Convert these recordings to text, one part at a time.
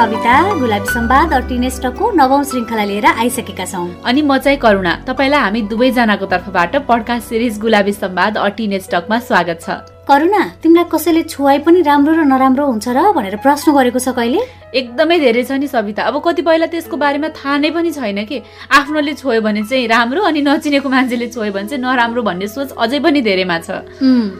सविता गुलाबी सम्वाद टिनेस्टको नवौं श्रृङ्खला लिएर आइसकेका छौँ। अनि म चाहिँ करुणा। तपाईँलाई हामी दुवैजनाको तर्फबाट पडकास्ट सिरिज गुलाबी सम्वाद अटिनेस्टकमा स्वागत छ। करुणा तिमीलाई कसैले छुवाई पनि राम्रो र नराम्रो हुन्छ र भनेर प्रश्न गरेको छ कहिले? एकदमै धेरै छ नि सविता। अब कतिपयलाई त्यसको बारेमा थाहा नै पनि छैन कि। आफ्नोले छोयो भने चाहिँ राम्रो अनि नचिनेको मान्छेले छोयो भने चाहिँ नराम्रो भन्ने सोच अझै पनि धेरैमा छ।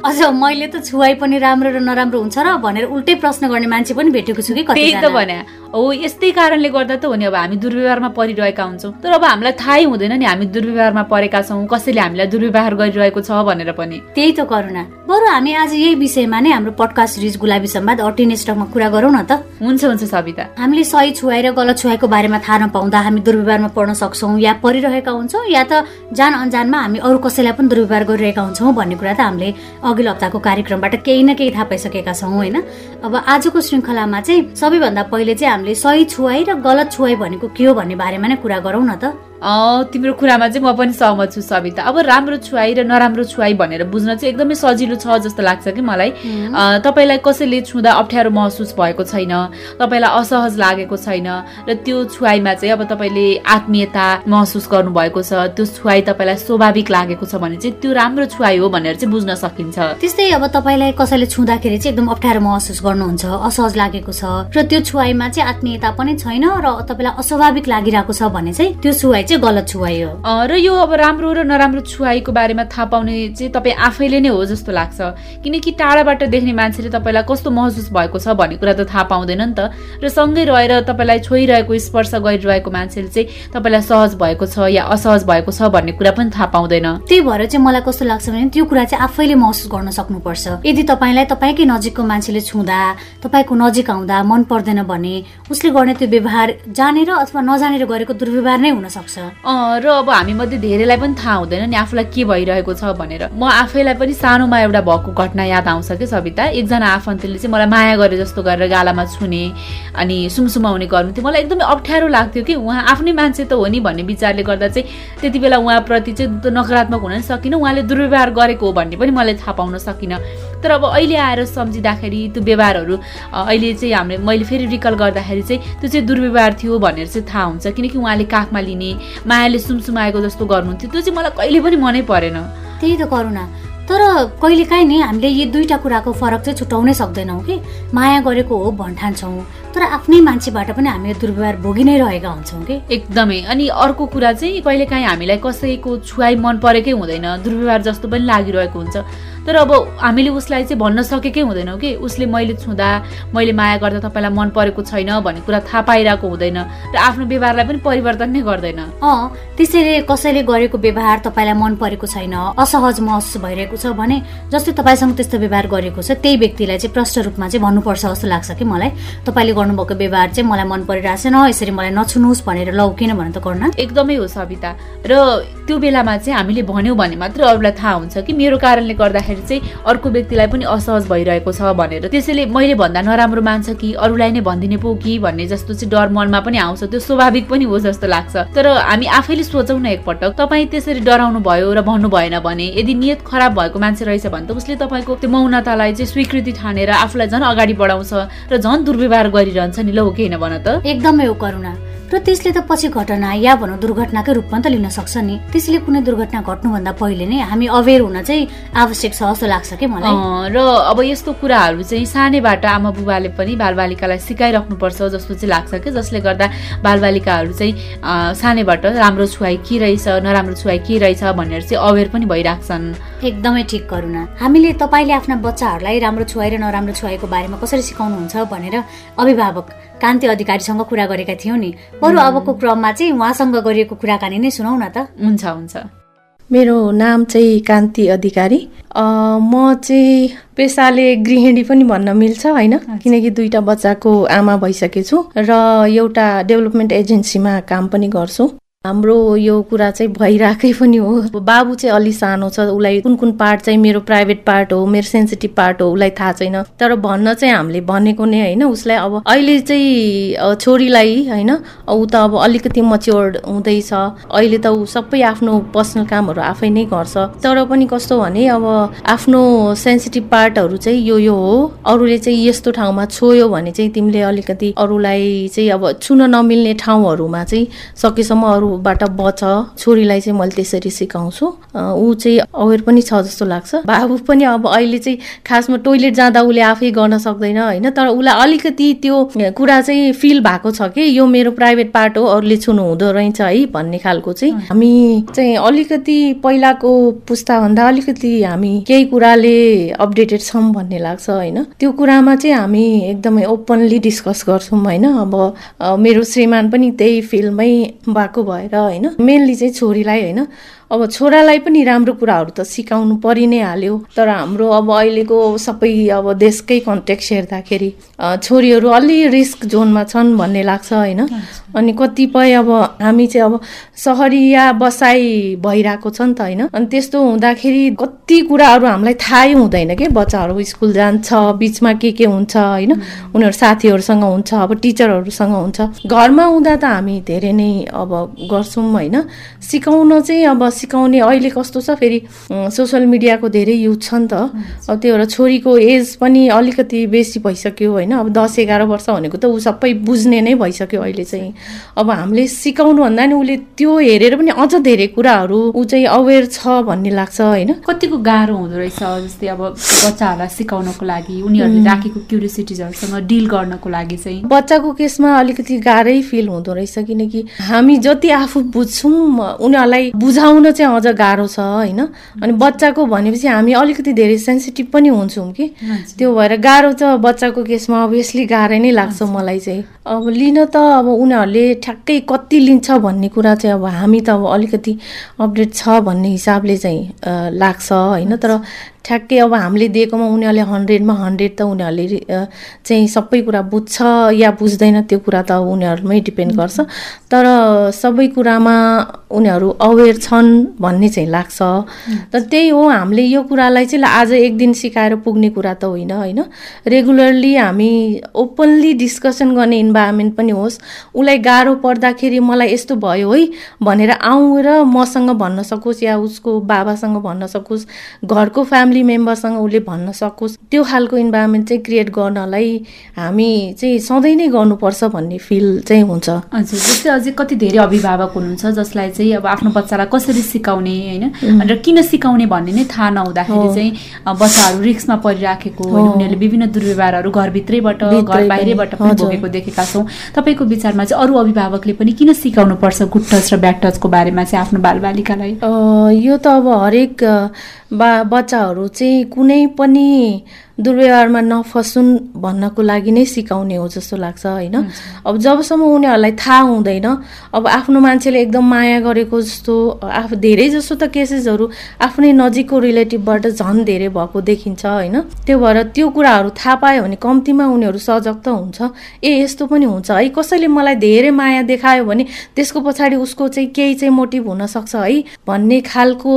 अझ मैले त छुवाई पनि राम्रो र नराम्रो हुन्छ र भनेर उल्टै प्रश्न गर्ने मान्छे पनि भेटेको छु कि त्यही त भने। हो यस्तै कारणले गर्दा त हो नि अब हामी दुर्व्यवहारमा परिरहेका हुन्छौँ। तर अब हामीलाई थाहै हुँदैन नि हामी दुर्व्यवहारमा परेका छौँ। कसैले हामीलाई दुर्व्यवहार गरिरहेको छ भनेर पनि। त्यही त करुणा। बरु हामी आज यही विषयमा नै हाम्रो पडकास्ट सिरिज गुलाबी सम्वाद अटिनेस्टकमा कुरा गरौँ न त। हुन्छ हुन्छ सविता। हामीले सही छुवाई र गलत छुवाईको बारेमा थाहा नपाउँदा हामी दुर्व्यवहारमा पर्न सक्छौँ या परिरहेका हुन्छौँ या त जान अन्जानमा हामी अरू कसैलाई पनि दुर्व्यवहार गरिरहेका हुन्छौँ भन्ने कुरा त हामीले अघिल्लो हप्ताको कार्यक्रमबाट केही न केही थाहा पाइसकेका छौँ होइन? अब आजको श्रृङ्खलामा चाहिँ सबैभन्दा पहिले चाहिँ हामीले सही छुवाई र गलत छुवाई भनेको के हो भन्ने बारेमा नै कुरा गरौँ न त। तिम्रो कुरामा चाहिँ म पनि सहमत छु सविता। अब राम्रो छुवाई र नराम्रो छुवाई भनेर बुझ्न चाहिँ एकदमै सजिलो छ जस्तो लाग्छ कि मलाई। तपाईँलाई कसैले छुँदा अप्ठ्यारो महसुस भएको छैन तपाईँलाई असहज लागेको छैन र त्यो छुवाईमा चाहिँ अब तपाईँले आत्मीयता महसुस गर्नुभएको छ त्यो छुवाई तपाईँलाई स्वाभाविक लागेको छ भने चाहिँ त्यो राम्रो छुवाई हो भनेर चाहिँ बुझ्न सकिन्छ। त्यस्तै अब तपाईँलाई कसैले छुँदाखेरि चाहिँ एकदम अप्ठ्यारो महसुस गर्नुहुन्छ असहज लागेको छ र त्यो छुवाईमा चाहिँ आत्मीयता पनि छैन र तपाईँलाई अस्वाभाविक लागिरहेको छ भने चाहिँ त्यो छुवाई चाहिँ गलत छुवाई हो। र यो अब राम्रो र नराम्रो छुवाईको बारेमा थाहा पाउने चाहिँ तपाईँ आफैले नै हो जस्तो लाग्छ। किनकि टाढाबाट देख्ने मान्छेले तपाईँलाई कस्तो महसुस भएको छ भन्ने कुरा त थाहा पाउँदैन नि त। र सँगै रहेर तपाईँलाई छोइरहेको स्पर्श गरिरहेको मान्छेले चाहिँ तपाईँलाई सहज भएको छ या असहज भएको छ भन्ने कुरा पनि थाहा पाउँदैन। त्यही भएर चाहिँ मलाई कस्तो लाग्छ भने त्यो कुरा चाहिँ आफैले महसुस गर्न सक्नुपर्छ। यदि तपाईँलाई तपाईँकै नजिकको मान्छेले छुँदा तपाईँको नजिक आउँदा मन पर्दैन भने उसले गर्ने त्यो व्यवहार जानेर अथवा नजानेर गरेको दुर्व्यवहार नै हुन सक्छ। र अब हामी मध्ये धेरैलाई पनि थाहा हुँदैन नि आफूलाई के भइरहेको छ भनेर। म आफैलाई पनि सानोमा एउटा भएको घटना याद आउँछ कि सविता? एकजना आफन्तले चाहिँ मलाई माया गरे जस्तो गरेर गालामा छुने अनि सुमसुमाउने गर्नु थियो। मलाई एकदमै अप्ठ्यारो लाग्थ्यो कि उहाँ आफ्नै मान्छे त हो नि भन्ने विचारले गर्दा चाहिँ त्यति बेला उहाँप्रति चाहिँ नकारात्मक हुन सकिनँ। उहाँले दुर्व्यवहार गरेको हो भन्ने पनि मैले थाहा पाउन सकिनँ। तर अब अहिले आएर सम्झिँदाखेरि त्यो व्यवहारहरू अहिले चाहिँ हामीले मैले फेरि रिकल गर्दाखेरि चाहिँ त्यो चाहिँ दुर्व्यवहार थियो भनेर चाहिँ थाहा हुन्छ। किनकि उहाँले काखमा लिने मायाले सुमसुमाएको जस्तो गर्नुहुन्थ्यो। त्यो चाहिँ मलाई कहिले पनि मनै परेन। त्यही त करुणा। तर कहिलेकाहीँ नि हामीले यी दुईवटा कुराको फरक चाहिँ छुट्याउनै सक्दैनौँ कि। माया गरेको हो भन्ठान्छौँ। तर आफ्नै मान्छेबाट पनि हामी दुर्व्यवहार भोगि नै रहेका हुन्छौँ कि। एकदमै। अनि अर्को कुरा चाहिँ कहिलेकाहीँ हामीलाई कसैको छुवाई मन परेकै हुँदैन। दुर्व्यवहार जस्तो पनि लागिरहेको हुन्छ। तर अब हामीले उसलाई चाहिँ भन्न सकेकै हुँदैनौँ कि? उसले मैले छुँदा मैले माया गर्दा तपाईँलाई मन परेको छैन भन्ने कुरा थाहा पाइरहेको हुँदैन र आफ्नो व्यवहारलाई पनि परिवर्तन नै गर्दैन। अँ त्यसैले कसैले गरेको व्यवहार तपाईँलाई मन परेको छैन असहज महसुस भइरहेको छ भने जस्तै तपाईँसँग त्यस्तो व्यवहार गरेको छ त्यही व्यक्तिलाई चाहिँ प्रष्ट रूपमा चाहिँ भन्नुपर्छ जस्तो लाग्छ कि मलाई। तपाईँले गर्नुभएको व्यवहार चाहिँ मलाई मन परिरहेको छैन यसरी मलाई नछुनुहोस् भनेर लौ किन भने त गर्न। एकदमै हो सविता। र त्यो बेलामा चाहिँ हामीले भन्यौँ भने मात्र अरूलाई थाहा हुन्छ कि मेरो कारणले गर्दाखेरि चाहिँ अर्को व्यक्तिलाई पनि असहज भइरहेको छ भनेर। त्यसैले मैले भन्दा नराम्रो मान्छ कि अरूलाई नै भनिदिने पो कि भन्ने जस्तो चाहिँ डर मनमा पनि आउँछ। त्यो स्वाभाविक पनि हो जस्तो लाग्छ। तर हामी आफैले सोचौँ न एकपटक तपाईँ त्यसरी डराउनु भयो र भन्नु भएन भने यदि नियत खराब भएको मान्छे रहेछ भने त उसले तपाईँको त्यो मौनतालाई चाहिँ स्वीकृति ठानेर आफूलाई झन् अगाडि बढाउँछ र झन् दुर्व्यवहार गरिरहन्छ नि ल हो कि होइन भन त? एकदमै हो करुणा। र त्यसले त पछि घटना या भनौँ दुर्घटनाकै रूपमा त लिन सक्छ नि। त्यसले कुनै दुर्घटना घट्नुभन्दा पहिले नै हामी अवेर हुन चाहिँ आवश्यक छ जस्तो लाग्छ कि मलाई? र अब यस्तो कुराहरू चाहिँ सानैबाट आमा बुबाले पनि बालबालिकालाई सिकाइराख्नुपर्छ जस्तो चाहिँ लाग्छ कि जसले गर्दा बालबालिकाहरू चाहिँ सानैबाट राम्रो छुवाई के रहेछ नराम्रो छुवाई के रहेछ भनेर चाहिँ अवेर पनि भइराख्छन्। एकदमै ठिक करुणा हामीले तपाईँले आफ्ना बच्चाहरूलाई राम्रो छुवाई र नराम्रो छुवाईको बारेमा कसरी सिकाउनुहुन्छ भनेर अभिभावक कान्ति अधिकारीसँग कुरा गरेका थियौँ नि। बरु अबको क्रममा चाहिँ उहाँसँग गरिएको कुराकानी नै सुनौ न त। हुन्छ हुन्छ। मेरो नाम चाहिँ कान्ति अधिकारी। म चाहिँ पेसाले गृहिणी पनि भन्न मिल्छ होइन? किनकि दुईटा बच्चाको आमा भइसकेछु र एउटा डेभलपमेन्ट एजेन्सीमा काम पनि गर्छु। हाम्रो यो कुरा चाहिँ भइरहेकै पनि हो। बाबु चाहिँ अलि सानो छ उसलाई कुन कुन पार्ट चाहिँ मेरो प्राइभेट पार्ट हो मेरो सेन्सिटिभ पार्ट हो उसलाई थाहा छैन। तर भन्न चाहिँ हामीले भनेको नै होइन उसलाई अब अहिले चाहिँ छोरीलाई होइन ऊ त अब अलिकति मच्योर्ड हुँदैछ। अहिले त ऊ सबै आफ्नो पर्सनल कामहरू आफै नै गर्छ। तर पनि कस्तो भने अब आफ्नो सेन्सिटिभ पार्टहरू चाहिँ यो यो हो। अरूले चाहिँ यस्तो ठाउँमा छोयो भने चाहिँ तिमीले अलिकति अरूलाई चाहिँ अब छुन नमिल्ने ठाउँहरूमा चाहिँ सकेसम्म अरूबाट बच छोरीलाई चाहिँ मैले त्यसरी सिकाउँछु। ऊ चाहिँ अवेर पनि छ जस्तो लाग्छ। बाबु पनि अब अहिले चाहिँ खासमा टोइलेट जाँदा उसले आफै गर्न सक्दैन होइन? तर उसलाई अलिकति त्यो कुरा चाहिँ फिल भएको छ कि यो मेरो प्राइभेट पार्ट हो अरूले छुनु हुँदो रहेछ है भन्ने खालको चाहिँ। हामी चाहिँ अलिकति पहिलाको पुस्ताभन्दा अलिकति हामी केही कुराले अपडेटेड छौँ भन्ने लाग्छ होइन? त्यो कुरामा चाहिँ हामी एकदमै ओपनली डिस्कस गर्छौँ होइन? अब मेरो श्रीमान पनि त्यही फिल्डमै भएको भएर होइन? मेनली चाहिँ छोरीलाई होइन अब छोरालाई पनि राम्रो कुराहरू त सिकाउनु परि नै हाल्यो। तर हाम्रो अब अहिलेको सबै अब देशकै कन्टेक्स हेर्दाखेरि छोरीहरू अलि रिस्क जोनमा छन् भन्ने लाग्छ होइन। अनि कतिपय अब हामी चाहिँ अब सहरिया बसाइ भइरहेको छ नि त होइन। अनि त्यस्तो हुँदाखेरि कति कुराहरू हामीलाई थाहै हुँदैन कि? बच्चाहरू स्कुल जान्छ बिचमा के के हुन्छ होइन? उनीहरू साथीहरूसँग हुन्छ अब टिचरहरूसँग हुन्छ। घरमा हुँदा त हामी धेरै नै अब गर्छौँ होइन। सिकाउन चाहिँ अब सिकाउने अहिले कस्तो छ फेरि सोसियल मिडियाको धेरै युज छ नि त अब त्यो भएर छोरीको एज पनि अलिकति बेसी भइसक्यो होइन? अब दस एघार वर्ष भनेको त ऊ सबै बुझ्ने नै भइसक्यो अहिले चाहिँ। अब हामीले सिकाउनु भन्दा नि उसले त्यो हेरेर पनि अझ धेरै कुराहरू ऊ चाहिँ अवेर छ भन्ने लाग्छ होइन? कतिको गाह्रो हुँदो रहेछ जस्तै अब बच्चाहरूलाई सिकाउनको लागि उनीहरूले राखेको क्युरियोसिटिजहरूसँग डिल गर्नको लागि चाहिँ। बच्चाको केसमा अलिकति गाह्रै फिल हुँदो रहेछ किनकि हामी जति आफू बुझ्छौँ उनीहरूलाई बुझाउन चाहिँ अझ गाह्रो छ होइन? अनि बच्चाको भनेपछि हामी अलिकति धेरै सेन्सिटिभ पनि हुन्छौँ कि? त्यो भएर गाह्रो त बच्चाको केसमा अभियसली गाह्रै नै लाग्छ मलाई चाहिँ। अब लिन त अब उनीहरूले ठ्याक्कै कति लिन्छ भन्ने कुरा चाहिँ अब हामी त अब अलिकति अपडेट छ भन्ने हिसाबले चाहिँ लाग्छ होइन? तर ठ्याक्कै अब हामीले दिएकोमा उनीहरूले हन्ड्रेडमा हन्ड्रेड त उनीहरूले चाहिँ सबै कुरा बुझ्छ या बुझ्दैन त्यो कुरा त उनीहरूमै डिपेन्ड गर्छ। तर सबै कुरामा उनीहरू अवेर छन् भन्ने चाहिँ लाग्छ। त त्यही हो हामीले यो कुरालाई चाहिँ आज एक दिन सिकाएर पुग्ने कुरा त होइन होइन। रेगुलरली हामी ओपनली डिस्कसन गर्ने इन्भाइरोमेन्ट पनि होस् उसलाई गाह्रो पर्दाखेरि मलाई यस्तो भयो है भनेर आउँ र मसँग भन्न सकोस् या उसको बाबासँग भन्न सकोस् घरको फ्यामिली फ्यामिली मेम्बरसँग उसले भन्न सकोस्। त्यो खालको इन्भाइरोमेन्ट चाहिँ क्रिएट गर्नलाई हामी चाहिँ सधैँ नै गर्नुपर्छ भन्ने फिल चाहिँ हुन्छ। हजुर जस्तै अझै कति धेरै अभिभावक हुनुहुन्छ जसलाई चाहिँ अब आफ्नो बच्चालाई कसरी सिकाउने होइन? र किन सिकाउने भन्ने नै थाहा नहुँदाखेरि चाहिँ बच्चाहरू रिक्समा परिराखेको उनीहरूले विभिन्न दुर्व्यवहारहरू घरभित्रैबाट घर बाहिरैबाट पनि भोगेको देखेका छौँ। तपाईँको विचारमा चाहिँ अरू अभिभावकले पनि किन सिकाउनु पर्छ गुड टच र ब्याड टचको बारेमा चाहिँ आफ्नो बालबालिकालाई? यो त अब हरेक बा बच्चाहरू चाहिँ कुनै पनि दुर्व्यवहारमा नफसुन् भन्नको लागि नै सिकाउने हो जस्तो लाग्छ होइन? अब जबसम्म उनीहरूलाई थाहा हुँदैन अब आफ्नो मान्छेले एकदम माया गरेको जस्तो आफू धेरै जस्तो त केसेसहरू आफ्नै नजिकको रिलेटिभबाट झन् धेरै भएको देखिन्छ होइन? त्यो भएर त्यो कुराहरू थाहा पायो भने कम्तीमा उनीहरू सजग त हुन्छ। ए यस्तो पनि हुन्छ। है कसैले मलाई धेरै माया देखायो भने त्यसको पछाडि उसको चाहिँ केही चाहिँ मोटिभ हुनसक्छ है? भन्ने खालको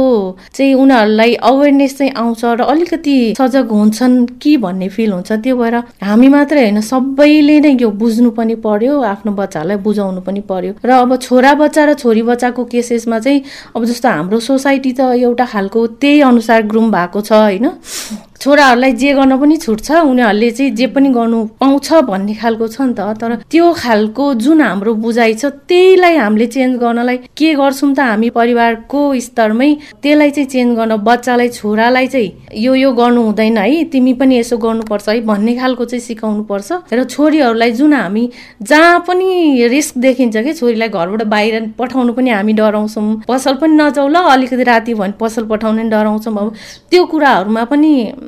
चाहिँ उनीहरूलाई अवेरनेस चाहिँ आउँछ र अलिकति सजग हुन्छन् कि भन्ने फिल हुन्छ? त्यो भएर हामी मात्रै होइन सबैले नै यो बुझ्नु पनि पर्यो आफ्नो बच्चाहरूलाई बुझाउनु पनि पर्यो। र अब छोरा बच्चा र छोरी बच्चाको केसेसमा चाहिँ अब जस्तो हाम्रो सोसाइटी त एउटा खालको त्यही अनुसार ग्रुम भएको छ होइन? छोराहरूलाई जे गर्न पनि छुट छ उनीहरूले चाहिँ जे पनि गर्नु पाउँछ भन्ने खालको छ नि त। तर त्यो खालको जुन हाम्रो बुझाइ छ त्यहीलाई हामीले चेन्ज गर्नलाई के गर्छौँ त हामी परिवारको स्तरमै त्यसलाई चाहिँ चेन्ज गर्न बच्चालाई छोरालाई चाहिँ यो यो गर्नु हुँदैन है तिमी पनि यसो गर्नुपर्छ है भन्ने खालको चाहिँ सिकाउनु पर्छ र छोरीहरूलाई जुन हामी जहाँ पनि रिस्क देखिन्छ कि छोरीलाई घरबाट बाहिर पठाउनु पनि हामी डराउँछौँ। पसल पनि नजाउँ ल अलिकति राति भने पसल पठाउने डराउँछौँ अब। त्यो कुराहरूमा पनि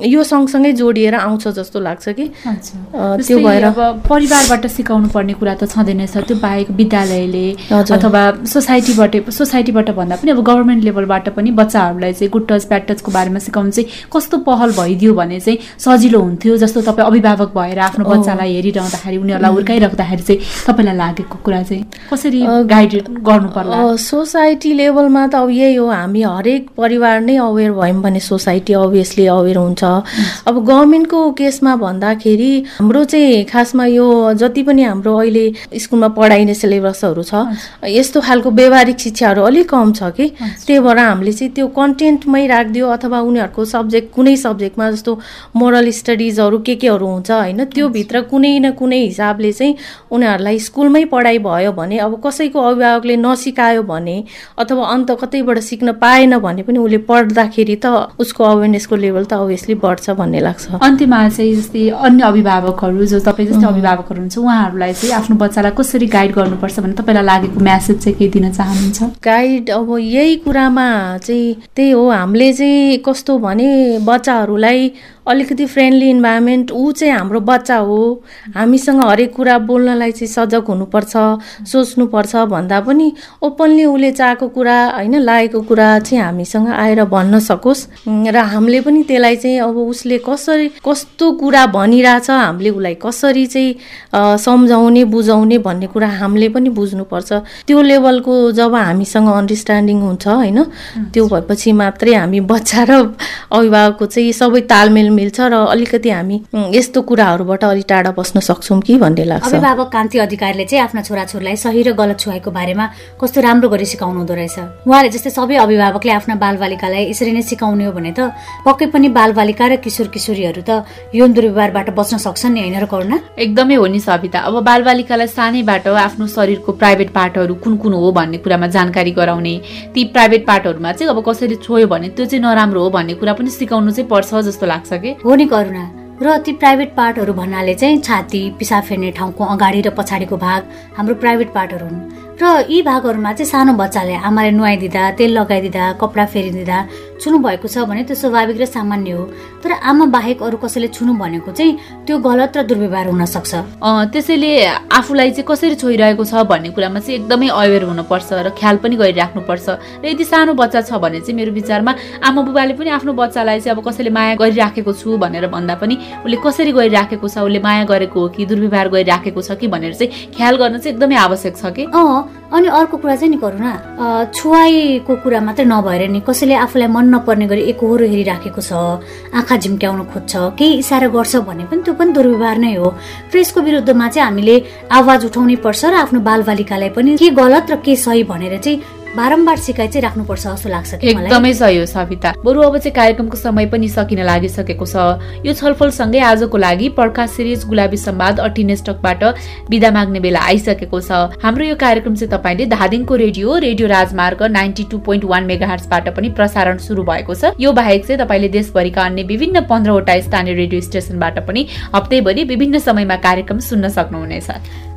यो सँगसँगै जोडिएर आउँछ जस्तो लाग्छ कि। त्यो भएर अब परिवारबाट सिकाउनु पर्ने कुरा त छँदै नै छ त्यो बाहेक विद्यालयले अथवा सोसाइटीबाट सोसाइटीबाट भन्दा पनि अब गभर्मेन्ट लेभलबाट पनि बच्चाहरूलाई चाहिँ गुड टच ब्याड टचको बारेमा सिकाउनु चाहिँ कस्तो पहल भइदियो भने चाहिँ सजिलो हुन्थ्यो जस्तो तपाईँ अभिभावक भएर आफ्नो बच्चालाई हेरिरहँदाखेरि उनीहरूलाई हुर्काइराख्दाखेरि चाहिँ तपाईँलाई लागेको कुरा चाहिँ कसरी गाइड गर्नु पर्ला सोसाइटी लेभलमा त अब यही हो। हामी हरेक परिवार नै अवेर भयौँ भने सोसाइटी अभियसली अवेर हुन्छ। अब गभर्मेन्टको केसमा भन्दाखेरि हाम्रो चाहिँ खासमा यो जति पनि हाम्रो अहिले स्कुलमा पढाइने सिलेबसहरू छ यस्तो खालको व्यवहारिक शिक्षाहरू अलिक कम छ कि। त्यही भएर हामीले चाहिँ त्यो कन्टेन्टमै राखिदियो अथवा उनीहरूको सब्जेक्ट कुनै सब्जेक्टमा जस्तो मोरल स्टडिजहरू के केहरू हुन्छ होइन त्योभित्र कुनै न कुनै हिसाबले चाहिँ उनीहरूलाई स्कुलमै पढाइ भयो भने अब कसैको अभिभावकले नसिकायो भने अथवा अन्त कतैबाट सिक्न पाएन भने पनि उसले पढ्दाखेरि त उसको अवेरनेसको लेभल त अभियसली बढ्छ भन्ने लाग्छ। अन्त्यमा चाहिँ जस्तै अन्य अभिभावकहरू जो तपाईँ जस्तै अभिभावकहरू हुन्छ उहाँहरूलाई चाहिँ आफ्नो बच्चालाई कसरी गाइड गर्नुपर्छ भने तपाईँलाई लागेको म्यासेज चाहिँ के दिन चाहनुहुन्छ? गाइड अब यही कुरामा चाहिँ त्यही हो हामीले चाहिँ कस्तो भने बच्चाहरूलाई अलिकति फ्रेन्डली इन्भाइरोमेन्ट ऊ चाहिँ हाम्रो बच्चा हो। हामीसँग हरेक कुरा बोल्नलाई चाहिँ सजग हुनुपर्छ सोच्नुपर्छ भन्दा पनि ओपनली उसले चाहेको कुरा होइन लागेको कुरा चाहिँ हामीसँग आएर भन्न सकोस्। र हामीले पनि त्यसलाई चाहिँ अब उसले कसरी कस्तो कुरा भनिरहेछ हामीले उसलाई कसरी चाहिँ सम्झाउने बुझाउने भन्ने कुरा हामीले पनि बुझ्नुपर्छ। त्यो लेभलको जब हामीसँग अन्डरस्ट्यान्डिङ हुन्छ होइन त्यो भएपछि मात्रै हामी बच्चा र अभिभावकको चाहिँ सबै तालमेल मिल्छ र अलिकति हामी यस्तो कुराहरूबाट अलिक टाढा बस्न सक्छौँ कि भन्ने लाग्छ। अभिभावक कान्ति अधिकारीले चाहिँ आफ्ना छोराछोरीलाई सही र गलत छुवाएको बारेमा कस्तो राम्रो गरी सिकाउनु हुँदो रहेछ। उहाँले जस्तै सबै अभिभावकले आफ्ना बालबालिकालाई यसरी नै सिकाउने हो भने त पक्कै पनि बालबालिका र किशोर किशोरीहरू त यौन दुर्व्यवहारबाट बच्न सक्छन् नि होइन र करुणा? एकदमै हो नि सविता। अब बालबालिकालाई सानैबाट आफ्नो शरीरको प्राइभेट पार्टहरू कुन कुन हो भन्ने कुरामा जानकारी गराउने ती प्राइभेट पार्टहरूमा चाहिँ अब कसरी छोयो भने त्यो चाहिँ नराम्रो हो भन्ने कुरा पनि सिकाउनु चाहिँ पर्छ जस्तो लाग्छ कि हो नि करुणा र ती प्राइभेट पार्टहरू भन्नाले चाहिँ छाती पिसाब फेर्ने ठाउँको अगाडि र पछाडिको भाग हाम्रो प्राइभेट पार्टहरू हुन्। र यी भागहरूमा चाहिँ सानो बच्चाले आमाले नुहाइदिँदा तेल लगाइदिँदा कपडा फेरिदिँदा छुनु भएको छ भने त्यो स्वाभाविक र सामान्य हो। तर आमा बाहेक अरू कसैले छुनु भनेको चाहिँ त्यो गलत र दुर्व्यवहार हुन सक्छ। त्यसैले आफूलाई चाहिँ कसरी छोइरहेको छ भन्ने कुरामा चाहिँ एकदमै अवेर हुनुपर्छ र ख्याल पनि गरिराख्नुपर्छ। र यदि सानो बच्चा छ भने चाहिँ मेरो विचारमा आमा बुबाले पनि आफ्नो बच्चालाई चाहिँ अब कसैले माया गरिराखेको छु भनेर भन्दा पनि उसले कसरी गरिराखेको छ उसले माया गरेको हो कि दुर्व्यवहार गरिराखेको छ कि भनेर चाहिँ ख्याल गर्न चाहिँ एकदमै आवश्यक छ कि? अनि अर्को कुरा चाहिँ नि न। छुवाईको कुरा मात्रै नभएर नि कसैले आफूलाई मन नपर्ने गरी एकहोरो हेरिराखेको छ आँखा झिम्ट्याउन खोज्छ केही इसारा गर्छ भने पनि त्यो पनि दुर्व्यवहार नै हो। र यसको विरुद्धमा चाहिँ हामीले आवाज उठाउनै पर्छ र आफ्नो बालबालिकालाई पनि के गलत र के सही भनेर चाहिँ बारम्बार सिकाइ चाहिँ राख्नुपर्छ जस्तो लाग्छ एकदमै सही हो सविता। बरु अब चाहिँ कार्यक्रमको समय पनि सकिन लागिसकेको छ। यो छलफलसँगै आजको लागि पड्का सिरिज गुलाबी सम्वाद अटिने स्टकबाट विदा माग्ने बेला आइसकेको छ। हाम्रो यो कार्यक्रम चाहिँ तपाईँले धादिङको radio radio Rajmarg ninety two point one mega हार्सबाट पनि प्रसारण सुरु भएको छ। यो बाहेक चाहिँ तपाईँले देशभरिका अन्य विभिन्न पन्ध्रवटा स्थानीय रेडियो स्टेसनबाट पनि हप्तैभरि विभिन्न समयमा कार्यक्रम सुन्न सक्नुहुनेछ।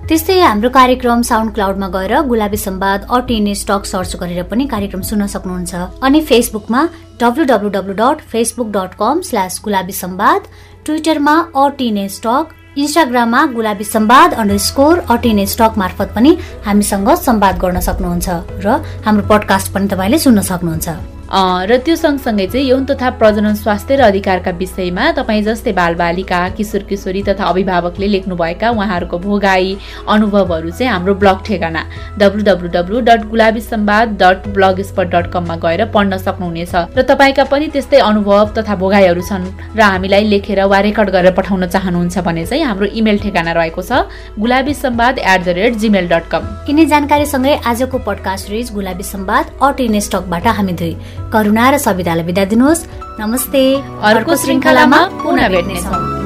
त्यस्तै हाम्रो कार्यक्रम साउन्ड क्लाउडमा गएर गुलाबी सम्वाद अटिने स्टक सर्च गरेर पनि कार्यक्रम सुन्न सक्नुहुन्छ। अनि फेसबुकमा W W W dot Facebook dot com slash Gulabi Sambad ट्विटरमा अटिने स्टक इन्स्टाग्राममा गुलाबी सम्वाद अन्डर स्कोर अटिने स्टक मार्फत पनि हामीसँग सम्वाद गर्न सक्नुहुन्छ। र हाम्रो पडकास्ट पनि तपाईँले सुन्न सक्नुहुन्छ। र त्यो सँगसँगै चाहिँ यौन तथा प्रजनन स्वास्थ्य र अधिकारका विषयमा तपाईँ जस्तै बालबालिका किशोर किशोरी तथा अभिभावकले लेख्नुभएका उहाँहरूको भोगाई अनुभवहरू चाहिँ हाम्रो ब्लग ठेगाना W W W dot Gulabi Sambad dot blogspot dot कममा गएर पढ्न सक्नुहुनेछ। र तपाईँका पनि त्यस्तै अनुभव तथा भोगाईहरू छन् र हामीलाई लेखेर वा रेकर्ड गरेर पठाउन चाहनुहुन्छ भने चाहिँ हाम्रो इमेल ठेगाना रहेको छ Gulabi Sambad at the rate Gmail dot com यिनै जानकारीसँगै आजको पडकास्ट रिज गुलाबी सम्वाद अट इनेस्टकबाट हामी दुई। करुणा र सवितालाई बिदा दिनुहोस्। नमस्ते। अर्को श्रृङ्खलामा पुनः भेट्नेछौँ।